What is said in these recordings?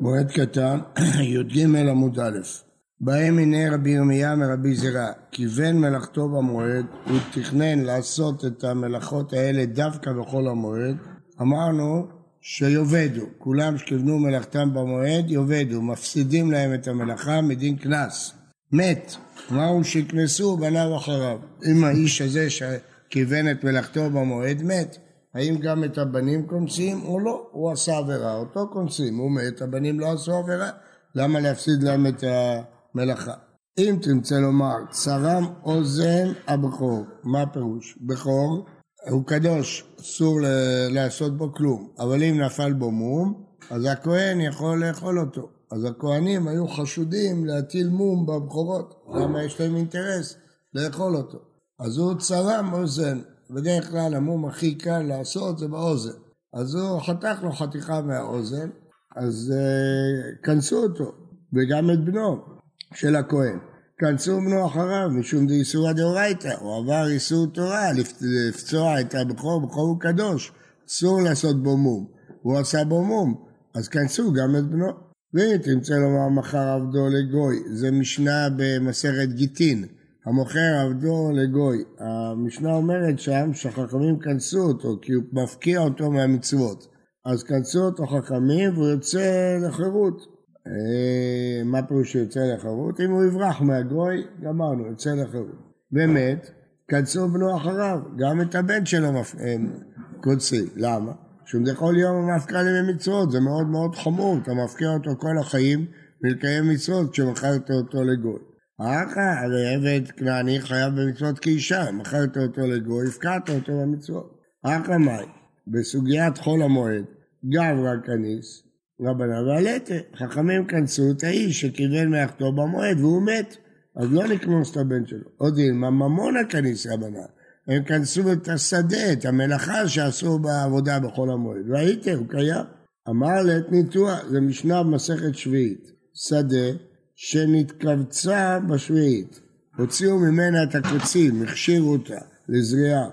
מועד קטן, י"ג עמוד א', בהם הנה רבי ירמיה מרבי זירא, כיוון מלאכתו במועד, הוא תכנן לעשות את המלאכות האלה דווקא בחול המועד, אמרנו שיאבדו, כולם שכיוונו מלאכתם במועד יאבדו, מפסידים להם את המלאכה מדין קנס, מת, אמרנו שיקנסו בניו אחריו, אם האיש הזה שכיוון את מלאכתו במועד מת, האם גם את הבנים קונסים או לא? הוא עשה עבירה, אותו קונסים, הוא מת, הבנים לא עשו עבירה, למה להפסיד להם את המלאכה? אם תרצה לומר, צרם אוזן הבכור, מה הפירוש? בכור הוא קדוש, אסור לעשות בו כלום, אבל אם נפל בו מום, אז הכהן יכול לאכול אותו. אז הכהנים היו חשודים להטיל מום בבכורות, למה יש להם אינטרס לאכול אותו. אז הוא צרם אוזן, בדרך כלל המום הכי קל לעשות זה באוזן. אז הוא חתך לו חתיכה מהאוזן, אז uh, כנסו אותו, וגם את בנו של הכהן. כנסו בנו אחריו, משום דאיסורא דאורייתא, הוא עבר איסור תורה, לפצוע את הבכור, בכור הוא קדוש, אסור לעשות בו מום. הוא עשה בו מום, אז כנסו גם את בנו. תרצה לומר מחר עבדו לגוי, זה משנה במסכת גיטין. המוכר עבדו לגוי. המשנה אומרת שם שחכמים כנסו אותו כי הוא מפקיע אותו מהמצוות. אז כנסו אותו חכמים והוא יוצא לחירות. אה, מה פירוש שיוצא לחירות? אם הוא יברח מהגוי, גמרנו, יוצא לחירות. באמת, כנסו בנו אחריו, גם את הבן שלו קונסים. למה? שהוא כל יום המפקע להם מצוות, זה מאוד מאוד חמור, אתה מפקיע אותו כל החיים ולקיים מצוות כשמכרת אותו לגוי. אחא, הרי עבד כנעני חייב במצוות כאישה, מכרת אותו לגוי, הפקעת אותו במצוות. אחא מאי, בסוגיית חול המועד, גברא כניס, רבנה ועלתה, חכמים כנסו את האיש שקיבל מלאכתו במועד והוא מת, אז לא לקנוס את הבן שלו. עוד דילמה ממונה כניס רבנה, הם כנסו את השדה, את המלאכה שעשו בעבודה בחול המועד, הוא קיים. אמר לעת ניתוח, זה משנה במסכת שביעית, שדה שנתכווצה בשביעית, הוציאו ממנה את הקוצים, הכשירו אותה לזריעה,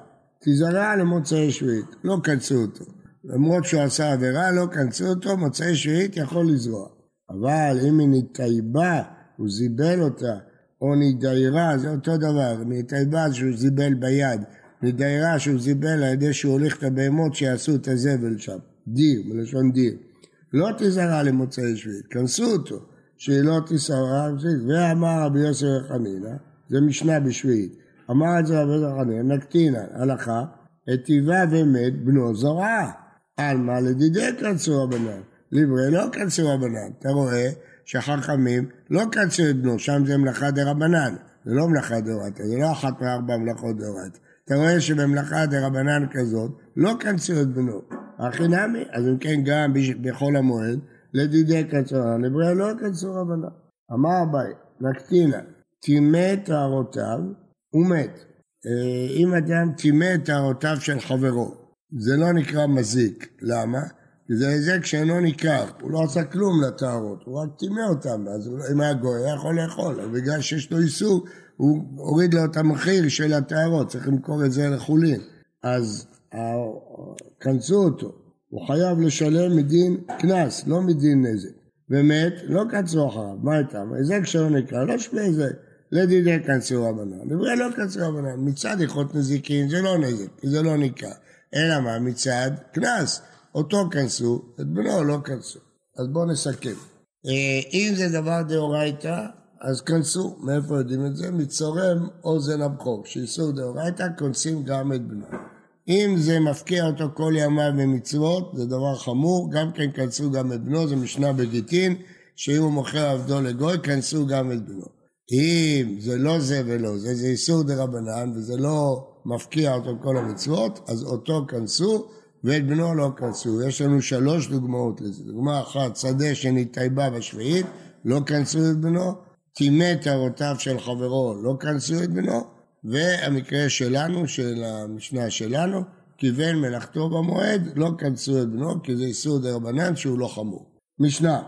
תזרע למוצאי שביעית, לא קנצו אותו. למרות שהוא עשה עבירה, לא קנצו אותו, מוצאי שביעית יכול לזרוע. אבל אם היא נתייבה, הוא זיבל אותה, או נדיירה, זה אותו דבר, נתייבה שהוא זיבל ביד, נדיירה שהוא זיבל על ידי שהוא הוליך את הבהמות שיעשו את הזבל שם, דיר, מלשון דיר. לא תזרע למוצאי שביעית, כנסו אותו. שהיא לא תישרע, ואמר רבי יוסף חנינא, זה משנה בשביעית, אמר את זה רבי יוסף חנינא, נקטינא, הלכה, היטיבה ומת בנו זרעה, עלמא לדידי קרצו הבנן, לברי לא קרצו הבנן, אתה רואה שהחכמים לא קרצו את בנו, שם זה מלאכה דה רבנן, זה לא מלאכה דאורייתא, זה לא אחת מארבע מלאכות דאורייתא. אתה רואה שבמלאכה דה רבנן כזאת, לא קרצו את בנו. הכי נמי, אז אם כן גם בחול המועד, לדידי קצרה, לבריאה לא קצרו רבנה. אמר אביי, נקטינה, טימא טהרותיו, הוא מת. אה, אם אדם טימא טהרותיו של חברו, זה לא נקרא מזיק. למה? כי זה היזק שאינו ניכר, הוא לא עשה כלום לטהרות, הוא רק טימא אותם, אז אם היה גוי, היה יכול לאכול, אבל בגלל שיש לו איסור, הוא הוריד לו את המחיר של הטהרות, צריך למכור את זה לחולין. אז כנסו אותו, הוא חייב לשלם מדין קנס, לא מדין נזק. ומת, לא קצרו אחריו, מה איתם? היזק שלו נקרא, לא שווה היזק. לדידי קצרו רבנן. דברי לא קצרו רבנן. מצד הלכות נזיקין זה לא נזק, זה לא נקרא. אלא מה? מצד קנס. אותו כנסו, את בנו לא כנסו. אז בואו נסכם. אה, אם זה דבר דאורייתא, אז כנסו. מאיפה יודעים את זה? מצורם אוזן הבכור. שאיסור דאורייתא, כונסים גם את בנו. אם זה מפקיע אותו כל ימיו ממצוות, זה דבר חמור, גם כן כנסו גם את בנו, זה משנה בגיטין, שאם הוא מוכר עבדו לגוי, כנסו גם את בנו. אם זה לא זה ולא זה, זה איסור דה רבנן, וזה לא מפקיע אותו כל המצוות, אז אותו כנסו, ואת בנו לא כנסו. יש לנו שלוש דוגמאות לזה. דוגמה אחת, שדה שנתאייבה בשביעית, לא כנסו את בנו, טימא טהרותיו של חברו, לא כנסו את בנו, והמקרה שלנו, של המשנה שלנו, כיוון מלאכתו במועד, לא כנסו את בנו, כי זה איסור דה רבנן שהוא לא חמור. משנה,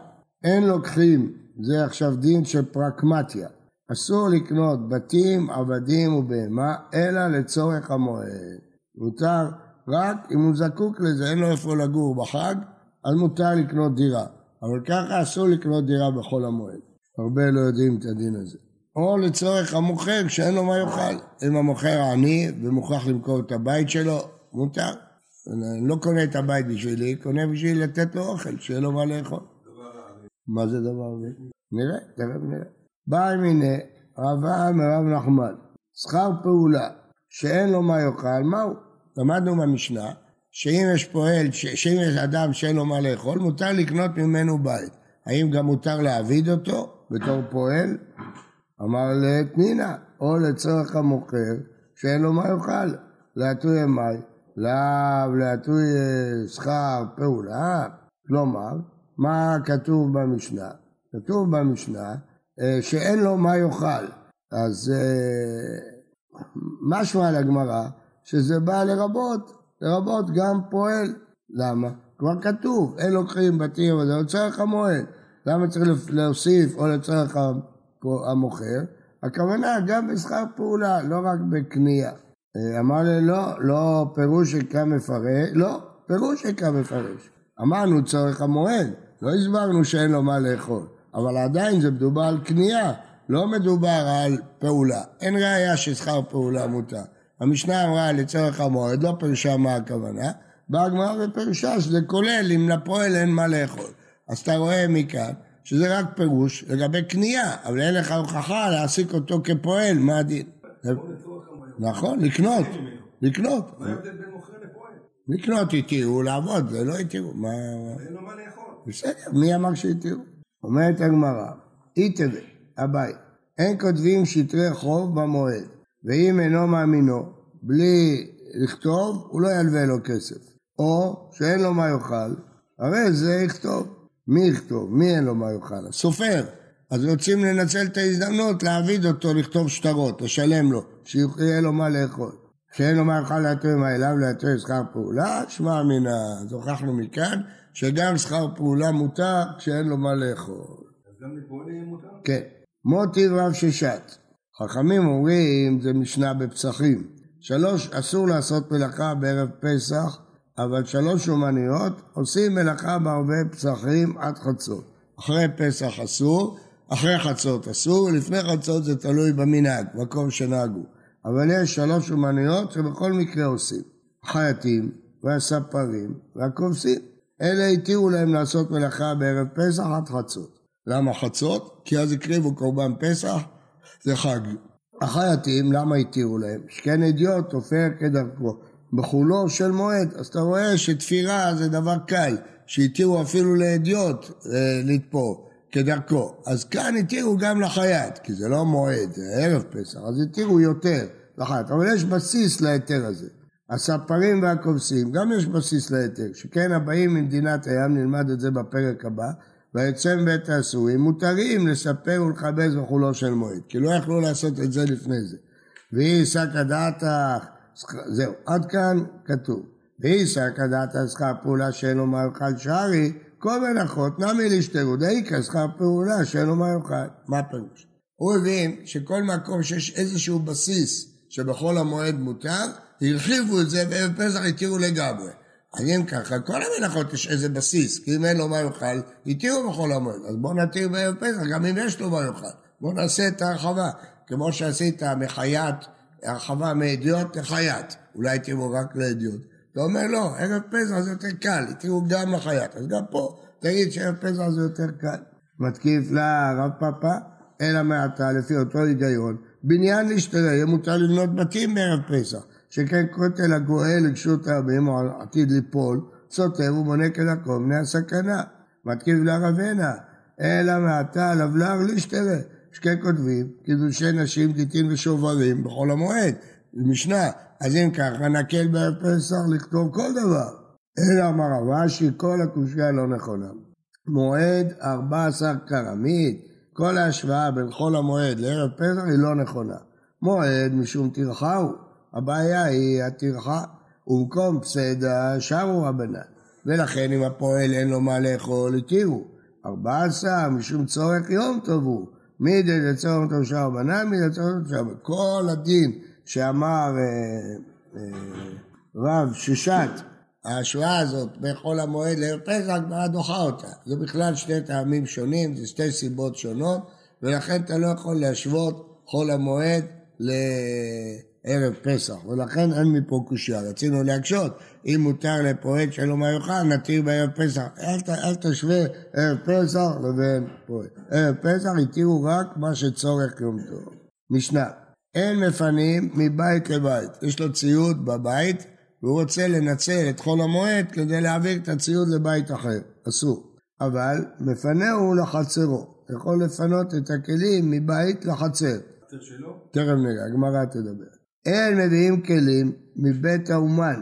אין לוקחים, זה עכשיו דין של פרקמטיה, אסור לקנות בתים, עבדים ובהמה, אלא לצורך המועד. מותר רק אם הוא זקוק לזה, אין לו איפה לגור בחג, אז מותר לקנות דירה. אבל ככה אסור לקנות דירה בחול המועד. הרבה לא יודעים את הדין הזה. או לצורך המוכר שאין לו מה יאכל. אם המוכר עני ומוכרח למכור את הבית שלו, מותר. אני לא קונה את הבית בשבילי, קונה בשביל לתת לו אוכל, שיהיה לו מה לאכול. מה זה דבר הזה? נראה, תכף נראה. בא מיני רבה מרב נחמן, שכר פעולה שאין לו מה יאכל, מהו? למדנו במשנה שאם יש פועל, שאם יש אדם שאין לו מה לאכול, מותר לקנות ממנו בית. האם גם מותר להעביד אותו בתור פועל? אמר לתנינה, או לצורך המוכר שאין לו מה יאכל, להטוי אמי, לאו להטוי אה, שכר פעולה, כלומר, מה כתוב במשנה? כתוב במשנה אה, שאין לו מה יאכל, אז אה, משהו על הגמרא שזה בא לרבות, לרבות גם פועל, למה? כבר כתוב, אין לוקחים בתים, אבל זה לצורך המועד, למה צריך להוסיף או לצורך המוכר? הכוונה גם בשכר פעולה, לא רק בקנייה. אה, אמר לי, לא, לא פירוש שקרא מפרש, לא, פירוש שקרא מפרש. אמרנו צורך המועד, לא הסברנו שאין לו מה לאכול, אבל עדיין זה מדובר על קנייה, לא מדובר על פעולה. אין ראיה ששכר פעולה מותר. המשנה אמרה לצורך המועד, לא פירשה מה הכוונה, באה הגמרא ופירשה שזה כולל אם לפועל אין מה לאכול. אז אתה רואה מכאן שזה רק פירוש לגבי קנייה, אבל אין לך הוכחה להעסיק אותו כפועל, מה הדין? נכון, לקנות, לקנות. מה ההבדל בין מוכר לפועל? לקנות התירו, לעבוד, זה לא התירו. מה... אין לו מה לאכול. בסדר, מי אמר שהתירו? אומרת הגמרא, איתרי, הבית, אין כותבים שטרי חוב במועד, ואם אינו מאמינו, בלי לכתוב, הוא לא ילווה לו כסף. או שאין לו מה יאכל, הרי זה יכתוב. מי יכתוב? מי אין לו מה יאכל? הסופר. אז רוצים לנצל את ההזדמנות להעביד אותו לכתוב שטרות, לשלם לו, שיהיה לו מה לאכול. שאין לו מה יאכל להתרים אליו להתרים שכר פעולה, שמע מן ה... אז הוכחנו מכאן שגם שכר פעולה מותר כשאין לו מה לאכול. אז גם לפועלים מותר? כן. מוטי רב ששת. חכמים אומרים, זה משנה בפסחים. שלוש, אסור לעשות מלאכה בערב פסח, אבל שלוש אומניות עושים מלאכה בערבי פסחים עד חצות. אחרי פסח אסור, אחרי חצות אסור, לפני חצות זה תלוי במנהג, מקום שנהגו. אבל יש שלוש אומניות שבכל מקרה עושים. החייטים והספרים והכובסים. אלה התירו להם לעשות מלאכה בערב פסח עד חצות. למה חצות? כי אז הקריבו קורבן פסח, זה חג. החייטים, למה התירו להם? שכן אדיוט תופר כדרכו. בחולו של מועד, אז אתה רואה שתפירה זה דבר קל, שהתירו אפילו לאדיוט אה, לתפור. כדרכו. אז כאן התירו גם לחייט, כי זה לא מועד, זה ערב פסח, אז התירו יותר לחייט, אבל יש בסיס להיתר הזה. הספרים והכובסים, גם יש בסיס להיתר, שכן הבאים ממדינת הים, נלמד את זה בפרק הבא, ויצא מבית האסורים, מותרים לספר ולכבס בחולו של מועד, כי לא יכלו לעשות את זה לפני זה. ויהי סקא דעתך, זהו, עד כאן כתוב. ויהי סקא דעתך שכר פעולה שאין לו מה יאכל שערי, כל מלאכות נמי לישתרו דאיקה שכר פעולה שאין לו מה יאכל. מה הפירוש? הוא הבין שכל מקום שיש איזשהו בסיס שבחול המועד מותר, הרחיבו את זה וערב פסח התירו לגמרי. אז אם ככה, כל המלאכות יש איזה בסיס, כי אם אין לו מה יאכל, התירו בחול המועד. אז בואו נתיר בערב פסח, גם אם יש לו מה יאכל. בואו נעשה את ההרחבה, כמו שעשית מחייט, הרחבה מאדיוט לחייט. אולי תראו רק לאדיוט. אתה אומר לא, ערב פסח זה יותר קל, התירו גם לחייט. אז גם פה תגיד שערב פסח זה יותר קל. מתקיף לה רב פאפה, אלא מעתה לפי אותו היגיון. בניין להשתרר, יהיה מותר לבנות בתים בערב פסח. שכן כותל הגואל לגשות הרבים או עתיד ליפול, סותר ובונה כדרכו מפני הסכנה. מתקיף לה רבנה, אלא מעתה לבלר להשתרר. שכן כותבים קידושי נשים, גיטין ושוברים בחול המועד. משנה, אז אם ככה נקל בערב פסח לכתוב כל דבר. אלא אמר רבשי, כל הקושייה לא נכונה. מועד 14 קרמית, כל ההשוואה בין חול המועד לערב פסח היא לא נכונה. מועד משום טרחה הוא, הבעיה היא הטרחה, ובמקום פסדה שרו רבנן. ולכן אם הפועל אין לו מה לאכול, התירו. 14 משום צורך יום טוב הוא. מידי לצורך שר רבנן, מידי לצורך טוב שר כל הדין שאמר אה, אה, רב ששת ההשוואה הזאת בין חול המועד לערב פסח, הגמרא דוחה אותה. זה בכלל שני טעמים שונים, זה שתי סיבות שונות, ולכן אתה לא יכול להשוות חול המועד לערב פסח, ולכן אין מפה קושייה. רצינו להקשות, אם מותר לפועל שלא מה יאכל, נתיר בערב פסח. אל, ת, אל תשווה ערב פסח לבין פועל. ערב פסח התירו רק מה שצורך יום טוב. משנה, אין מפנים מבית לבית. יש לו ציוד בבית, והוא רוצה לנצל את חול המועד כדי להעביר את הציוד לבית אחר. אסור. אבל מפנהו לחצרו. יכול לפנות את הכלים מבית לחצר. תכף נראה, הגמרא תדבר. אין מביאים כלים מבית האומן.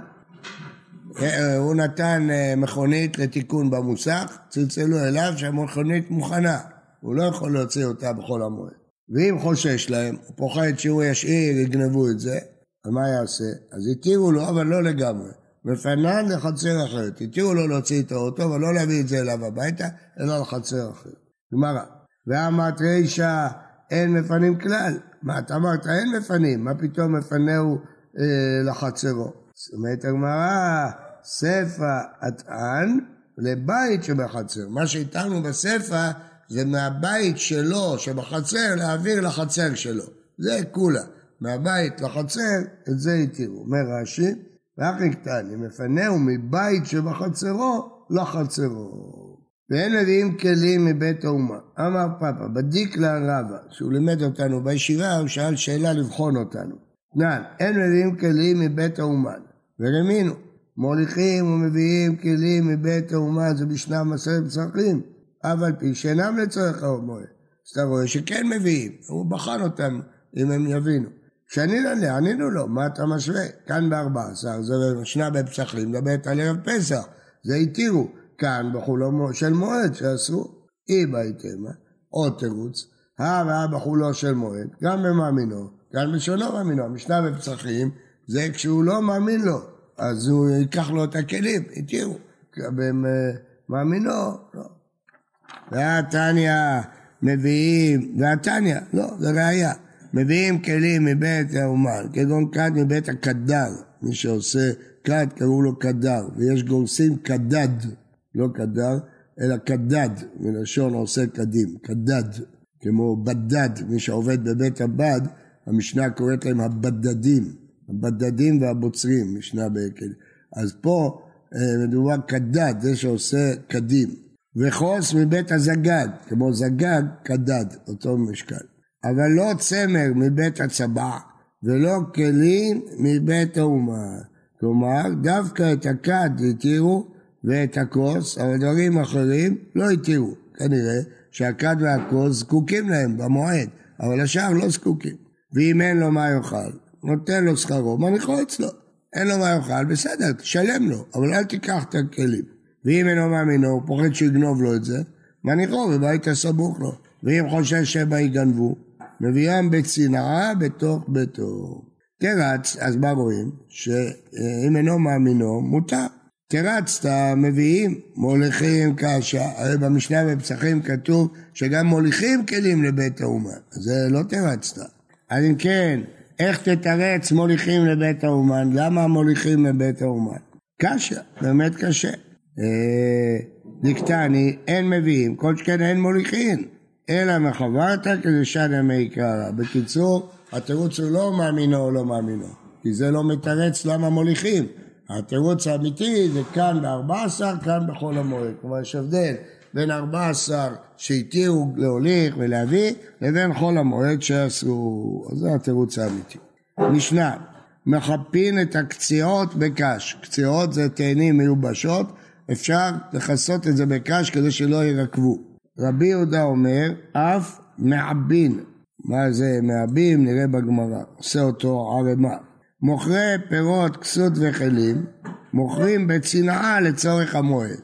אה, הוא נתן אה, מכונית לתיקון במוסך, צלצלו אליו שהמכונית מוכנה, הוא לא יכול להוציא אותה בכל המועד. ואם חושש להם, הוא פוחד שהוא ישאיר, יגנבו את זה, אז מה יעשה? אז התירו לו, אבל לא לגמרי. מפנן לחצר אחרת. התירו לו להוציא את האוטו, אבל לא להביא את זה אליו הביתה, אלא לחצר אחרת. גמרא. ואמרת רישא אין מפנים כלל. מה, אתה אמרת אין מפנים, מה פתאום מפנהו אה, לחצרו? זאת אומרת הגמרא, ספא אטען לבית שבחצר. מה שהתרנו בספא זה מהבית שלו שבחצר להעביר לחצר שלו. זה כולה. מהבית לחצר, את זה התירו. אומר רש"י, קטן, אם מפנהו מבית שבחצרו, לחצרו. ואין מביאים כלים מבית האומה. אמר פאפה, בדיקלה רבה, שהוא לימד אותנו בישיבה, הוא שאל שאלה לבחון אותנו. נען, אין מביאים כלים מבית האומן. ורמינו, מוליכים ומביאים כלים מבית האומן, זה בשנה מסרת פסחים, אף על פי שאינם לצורך המועד. אז אתה רואה שכן מביאים, הוא בחן אותם אם הם יבינו. כשענינו לה, ענינו לו, מה אתה משווה? כאן בארבע עשר, זה משנה בפסחים, מדברת על ערב פסח, זה התירו. כאן בחולו של מועד שאסור. אי בהתאמה, עוד תירוץ, הא והא בחולו של מועד, גם במאמינו, גם בשונו מאמינו. המשנה בפצחים זה כשהוא לא מאמין לו, אז הוא ייקח לו את הכלים, התירו. במאמינו, לא. והתניא מביאים, והתניא, לא, זה ראייה. מביאים כלים מבית האומן, כגון כד מבית הקדר, מי שעושה כד קראו לו קדר, ויש גורסים קדד, לא קדר, אלא קדד, מלשון עושה קדים, קדד, כמו בדד, מי שעובד בבית הבד, המשנה קוראת להם הבדדים, הבדדים והבוצרים, משנה בהקל. אז פה אה, מדובר קדד, זה שעושה קדים. וחוס מבית הזגג, כמו זגג, קדד, אותו משקל. אבל לא צמר מבית הצבע, ולא כלים מבית האומה. כלומר, דווקא את הכד התירו ואת הכוס, אבל דברים אחרים לא התירו. כנראה שהכד והכוס זקוקים להם במועד, אבל השאר לא זקוקים. ואם אין לו מה יאכל, נותן לו שכרו, מניחו אצלו. אין לו מה יאכל, בסדר, תשלם לו, אבל אל תיקח את הכלים. ואם אינו מאמינו, הוא פוחד שיגנוב לו את זה, מניחו בבית הסמוך לו. ואם חושש שמא יגנבו, מביאם בצנעה בתוך ביתו. תרץ, אז מה רואים? שאם אינו מאמינו, מותר. תרצת, מביאים, מוליכים קשה, הרי במשנה בפסחים כתוב שגם מוליכים כלים לבית האומה, זה לא תרצת. אז אם כן, איך תתרץ מוליכים לבית האומן? למה מוליכים לבית האומן? קשה, באמת קשה. אה, דקטני, אין מביאים, כל שכן אין מוליכים, אלא מחברת כדי שנה מי יקרא. בקיצור, התירוץ הוא לא מאמינו או לא מאמינו, כי זה לא מתרץ למה מוליכים. התירוץ האמיתי זה כאן ב-14, כאן בחול המועד. כלומר, יש הבדל בין 14 שהתירו להוליך ולהביא, לבין חול המועד שאסרו. אז זה התירוץ האמיתי. משנה, מחפין את הקציעות בקש. קציעות זה תאנים מיובשות, אפשר לכסות את זה בקש כדי שלא ירקבו. רבי יהודה אומר, אף מעבין. מה זה מעבים? נראה בגמרא. עושה אותו ערמה. מוכרי פירות, כסות וכלים, מוכרים בצנעה לצורך המועד.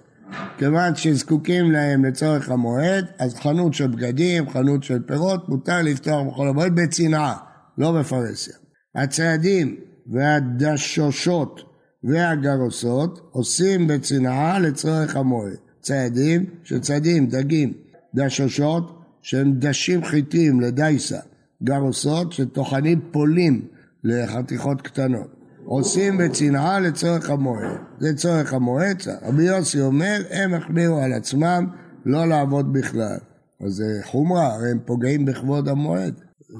כיוון שזקוקים להם לצורך המועד, אז חנות של בגדים, חנות של פירות, מותר לפתוח בכל המועד בצנעה, לא בפרהסיה. הצעדים והדשושות והגרוסות עושים בצנעה לצורך המועד. צעדים שצדים, דגים, דשושות שהם דשים חיטים לדייסה, גרוסות שטוחנים פולים לחתיכות קטנות. עושים בצנעה לצורך המועד. זה צורך המועד. רבי יוסי אומר, הם החמירו על עצמם לא לעבוד בכלל. אז זה חומרה, הרי הם פוגעים בכבוד המועד.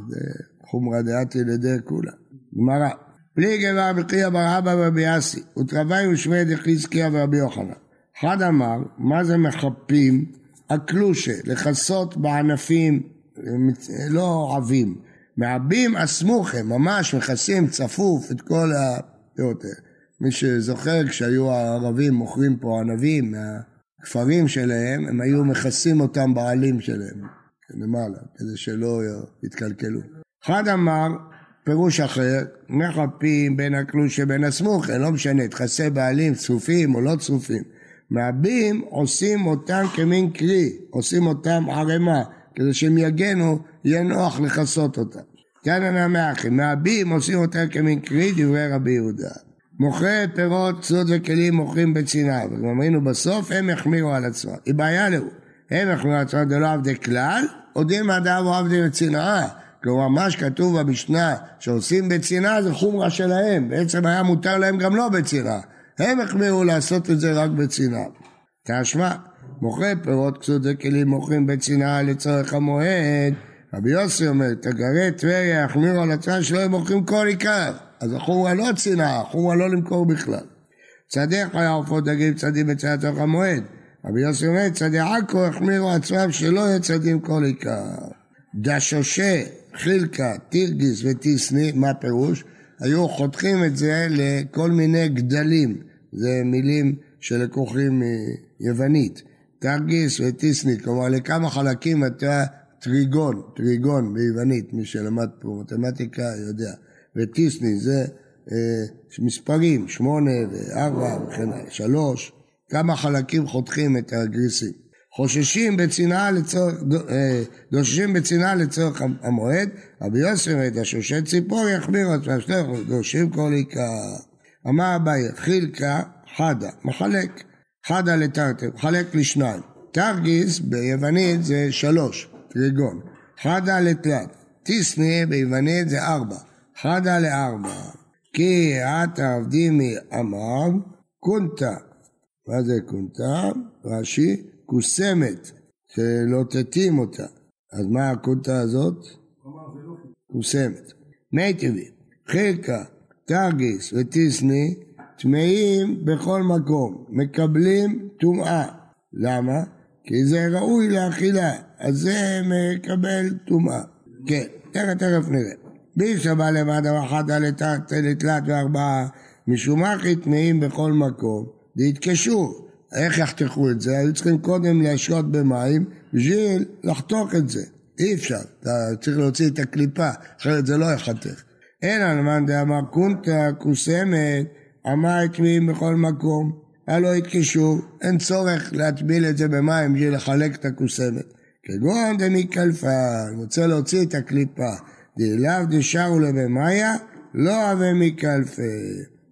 זה חומרה דעתי לידי כולה. גמרא. פליגי ורבי חייא בר אבא ורבי יאסי, ותרווי ושמי דחזקיה ורבי יוחנן. אחד אמר, מה זה מחפים? הקלושה, לכסות בענפים לא עבים. מעבים אסמוכם, ממש מכסים צפוף את כל האלה. מי שזוכר, כשהיו הערבים מוכרים פה ענבים מהכפרים שלהם, הם היו מכסים אותם בעלים שלהם, למעלה, כדי שלא יתקלקלו. אחד אמר, פירוש אחר, מחפים בין הקלוש שבין הסמוכה, לא משנה, תכסה בעלים צפופים או לא צפופים. מעבים עושים אותם כמין קרי, עושים אותם ערימה, כדי שהם יגנו, יהיה נוח לכסות אותם. כאן הנמי אחים, מעבים עושים אותם כמין קרי, דברי רבי יהודה. מוכרי פירות, צוד וכלים מוכרים בצנעה, ואמרנו בסוף, הם יחמירו על עצמם. היא בעיה להו, הם יחמירו על עצמם, זה לא עבדי כלל, עודים אדם או עבדי בצנעה. כלומר, מה שכתוב במשנה שעושים בצנעה זה חומרה שלהם, בעצם היה מותר להם גם לא בצנעה. הם החמירו לעשות את זה רק בצנעה. תשמע, מוכרי פירות כסות וכלים מוכרים בצנעה לצורך המועד. רבי יוסי אומר, תגרי טבריה יחמירו על עצמם שלא הם מוכרים כל עיקר. אז החומרה לא צנעה, החומרה לא למכור בכלל. צדיח היה עופות דגים צדים בצנעה לצורך המועד. רבי יוסי אומר, צדי עכו החמירו עצמם שלא יהיה צדים כל עיקר. דשושה, חילקה, טירגיס וטיסני, מה פירוש? היו חותכים את זה לכל מיני גדלים, זה מילים שלקוחים מיוונית. תרגיס וטיסני, כלומר לכמה חלקים אתה טריגון, טריגון ביוונית, מי שלמד פה מתמטיקה יודע, וטיסני זה אה, מספרים, שמונה וארבע וכן הלאה, שלוש, כמה חלקים חותכים את הגריסים. חוששים בצנעה לצורך, אה, דוששים בצנעה לצורך המועד, רבי יוסי אומר, דשושי ציפור יחמיר עצמם, דורשים כל עיקר. אמר אביי, חילקה חדה, מחלק, חדה לתרתי, מחלק לשניים. תרגיס ביוונית זה שלוש, טריגון. חדה לתלת. טיסני ביוונית זה ארבע. חדה לארבע. כי עתה עבדימי אמר, קונטה. מה זה קונטה? רש"י, קוסמת, שלא תתים אותה. אז מה הקונטה הזאת? קוסמת. מי טבעי, חלקה, תרגיס וטיסני טמאים בכל מקום, מקבלים טומאה. למה? כי זה ראוי לאכילה, אז זה מקבל טומאה. כן, תכף תכף נראה. בי שבא לבד אחת לתלת וארבעה, משום אחי טמאים בכל מקום, והתקשו. איך יחתכו את זה? היו צריכים קודם להשרות במים בשביל לחתוך את זה. אי אפשר, אתה צריך להוציא את הקליפה, אחרת זה לא יחתך. אין על מאן דאמר קונטה קוסמת, אמר הטמיעים בכל מקום. הלא יתקשו, אין צורך להטביל את זה במים בשביל לחלק את הקוסמת. כגון דמיקלפה, אני רוצה להוציא את הקליפה. דאליו דשארו לבמאיה, לא הווה מקלפה.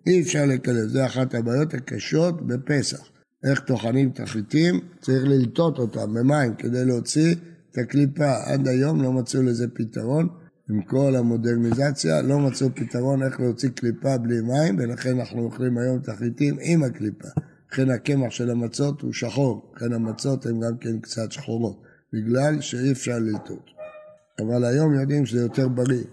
אי אפשר לקלף, זה אחת הבעיות הקשות בפסח. איך טוחנים תחליטים, צריך ללטות אותם במים כדי להוציא את הקליפה. עד היום לא מצאו לזה פתרון. עם כל המודרניזציה, לא מצאו פתרון איך להוציא קליפה בלי מים, ולכן אנחנו אוכלים היום תחליטים עם הקליפה. לכן הקמח של המצות הוא שחור, לכן המצות הן גם כן קצת שחורות, בגלל שאי אפשר ללטות. אבל היום יודעים שזה יותר בריא.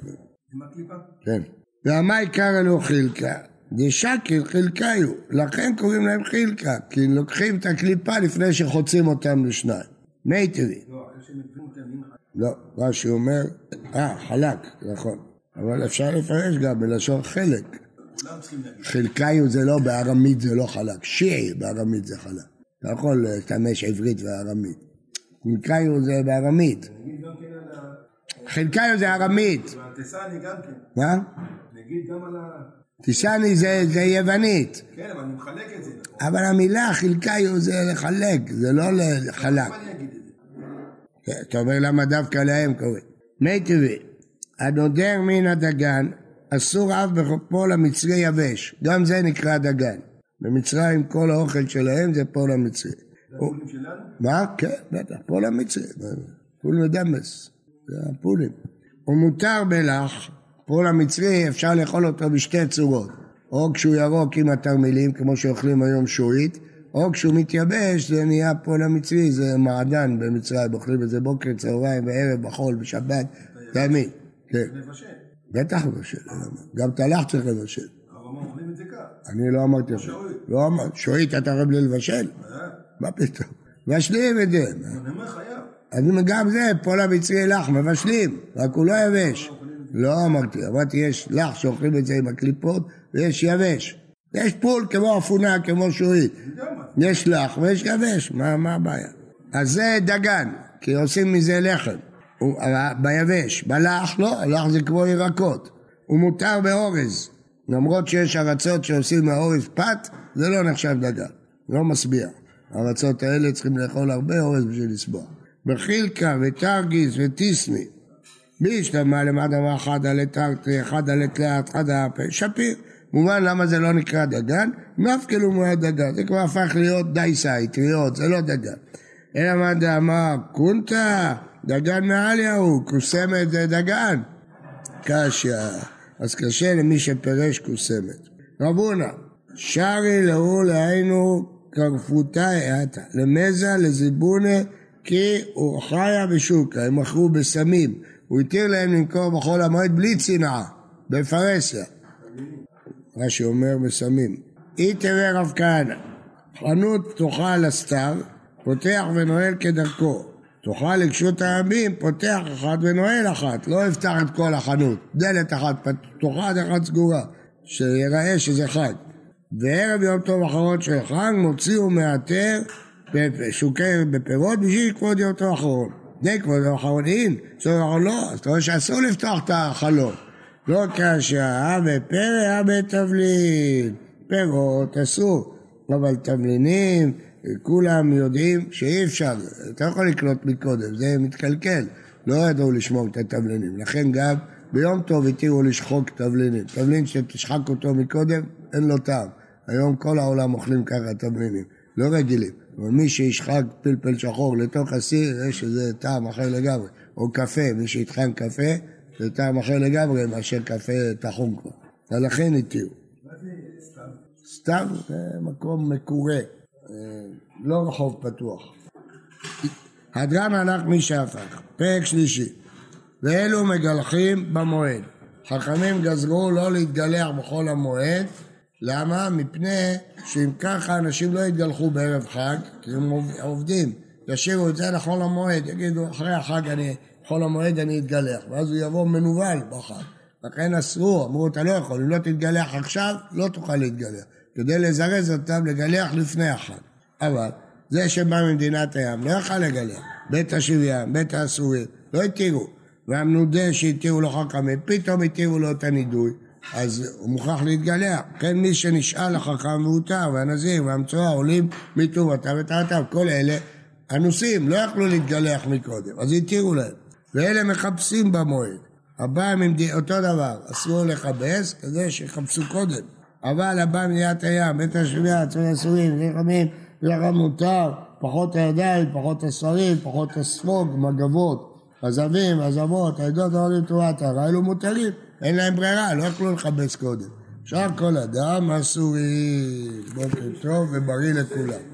עם הקליפה? כן. והמאי קרא לו חילקה, דשקל חילקאיו, לכן קוראים להם חילקה, כי לוקחים את הקליפה לפני שחוצים אותם לשניים. מי טבעי. לא, אחרי שהם מביאים אותם עם לא, רש"י אומר, אה, חלק, נכון. אבל אפשר לפרש גם בלשון חלק. חלקאיות זה לא, בארמית זה לא חלק. שיעי בארמית זה חלק. אתה יכול להשתמש עברית וארמית. חלקאיות זה בארמית. כן. חלקאיות זה ארמית. והטסני גם כן. מה? נגיד גם על ה... טיסני זה, זה יוונית. כן, אבל אני מחלק את זה. אבל המילה חלקאיות זה לחלק, זה לא לחלק. אגיד את זה? אתה אומר למה דווקא להם קוראים. מי טבעי, הנודר מן הדגן, אסור אף בפועל המצרי יבש, גם זה נקרא דגן. במצרים כל האוכל שלהם זה פועל המצרי. הפולים שלנו? מה? כן, בטח, פועל המצרי. פול מדמס, זה הפולים. הוא מותר בלח, פועל המצרי אפשר לאכול אותו בשתי צורות, או כשהוא ירוק עם התרמילים, כמו שאוכלים היום שועית, או כשהוא מתייבש זה נהיה פועל המצרי, זה מעדן במצרים, אוכלים את זה בוקר, צהריים, בערב, בחול, בשבת, תמיד. כן. לבשל. בטח מבשל? גם תלח צריך לבשל. הרמב"ם אוכלים את. אני לא אמרתי את. לא אמרתי, שועית אתה רב לי לבשל? אה? מה פתאום? מבשלים את זה. אני. אז גם זה, פועל המצרי לח, מבשלים, רק הוא לא יבש. לא אמרתי, אמרתי יש לח שאוכלים את זה עם הקליפות, ויש יבש. יש פול כמו אפונה, כמו שועית. יש לח ויש יבש, מה, מה הבעיה? אז זה דגן, כי עושים מזה לחם. הוא, אבל ביבש, בלח לא, הלח זה כמו ירקות. הוא מותר באורז. למרות שיש ארצות שעושים מהאורז פת, זה לא נחשב דגן, לא משביע. הארצות האלה צריכים לאכול הרבה אורז בשביל לסבוע. בחילקה ותרגיס וטיסמי, מי השתמע למד אמר אחד עלי תרתי, אחד פה, שפיר. מובן למה זה לא נקרא דגן? נפקל הוא מאוד דגן, זה כבר הפך להיות דייסה, אטריות, זה לא דגן. אלא מה דאמר, קונטה, דגן מעליה הוא, קוסמת זה דגן. קשיא, אז קשה למי שפירש קוסמת. רבונה, שרי להוא להיינו קרפותה האטה, למזה לזיבונה כי אורחיה בשוקה, הם מכרו בסמים, הוא התיר להם למכור בחול המועד בלי צנעה, בפרהסיה. רש"י אומר בסמים. אי תראה רב כהנא, חנות פתוחה על הסתיו, פותח ונועל כדרכו. פתוחה לקשות הרבים, פותח אחת ונועל אחת, לא יפתח את כל החנות. דלת אחת פתוחה, דלת אחת סגורה, שיראה שזה חג. וערב יום טוב אחרון של חג, מוציאו מהתר שוקי בפירות בשביל כבוד יום טוב אחרון. זה כבוד יום אחרון אין, בסוף אחרון לא, אז אתה רואה שאסור לפתוח את החלון. לא כאשר אה בפרא, אה בתבלין. פירות אסור, אבל תבלינים, כולם יודעים שאי אפשר, אתה לא יכול לקנות מקודם, זה מתקלקל. לא ידעו לשמור את התבלינים, לכן גם ביום טוב התירו לשחוק תבלינים. תבלין שתשחק אותו מקודם, אין לו טעם. היום כל העולם אוכלים ככה תבלינים, לא רגילים. אבל מי שישחק פלפל שחור לתוך הסיר, יש איזה טעם אחר לגמרי. או קפה, מי שיטחן קפה, זה טעם אחר לגמרי מאשר קפה טחון כבר. ולכן התירו. מה זה סתם? סתם זה מקום מקורה, אה, לא רחוב פתוח. הדרן הלך מי שהפך, פרק שלישי, ואלו מגלחים במועד. חכמים גזרו לא להתגלח בחול המועד, למה? מפני שאם ככה אנשים לא יתגלחו בערב חג, כי הם עוב- עובדים, ישאירו את זה לחול המועד, יגידו אחרי החג אני, חול המועד אני אתגלח, ואז הוא יבוא מנוול בחג. לכן אסרו, אמרו אתה לא יכול, אם לא תתגלח עכשיו, לא תוכל להתגלח. כדי לזרז אותם לגלח לפני החג. אבל זה שבא ממדינת הים לא יכל לגלח. בית השוויון, בית האסורים, לא התירו. והמנודה שהתירו לו חכמים, פתאום התירו לו את הנידוי, אז הוא מוכרח להתגלח. כן מי שנשאל לחכם והותר, והנזיר והמצורע עולים מטובתם וטעתם, כל אלה אנוסים, לא יכלו להתגלח מקודם, אז התירו להם. ואלה מחפשים במועד. הבא ממדינת, אותו דבר, אסור לכבס, כזה שיחפשו קודם. אבל הבא ממדינת הים, בית השוויון, עצמי אסורים, נלחמים, ולכם מותר, פחות הידיים, פחות הספרים, פחות הספוג, מגבות, עזבים, עזבות, העדות העולים תרועת הרע, אלו מותרים, אין להם ברירה, לא יכלו לכבס קודם. שאר כל אדם אסורי, בוקר טוב ובריא לכולם.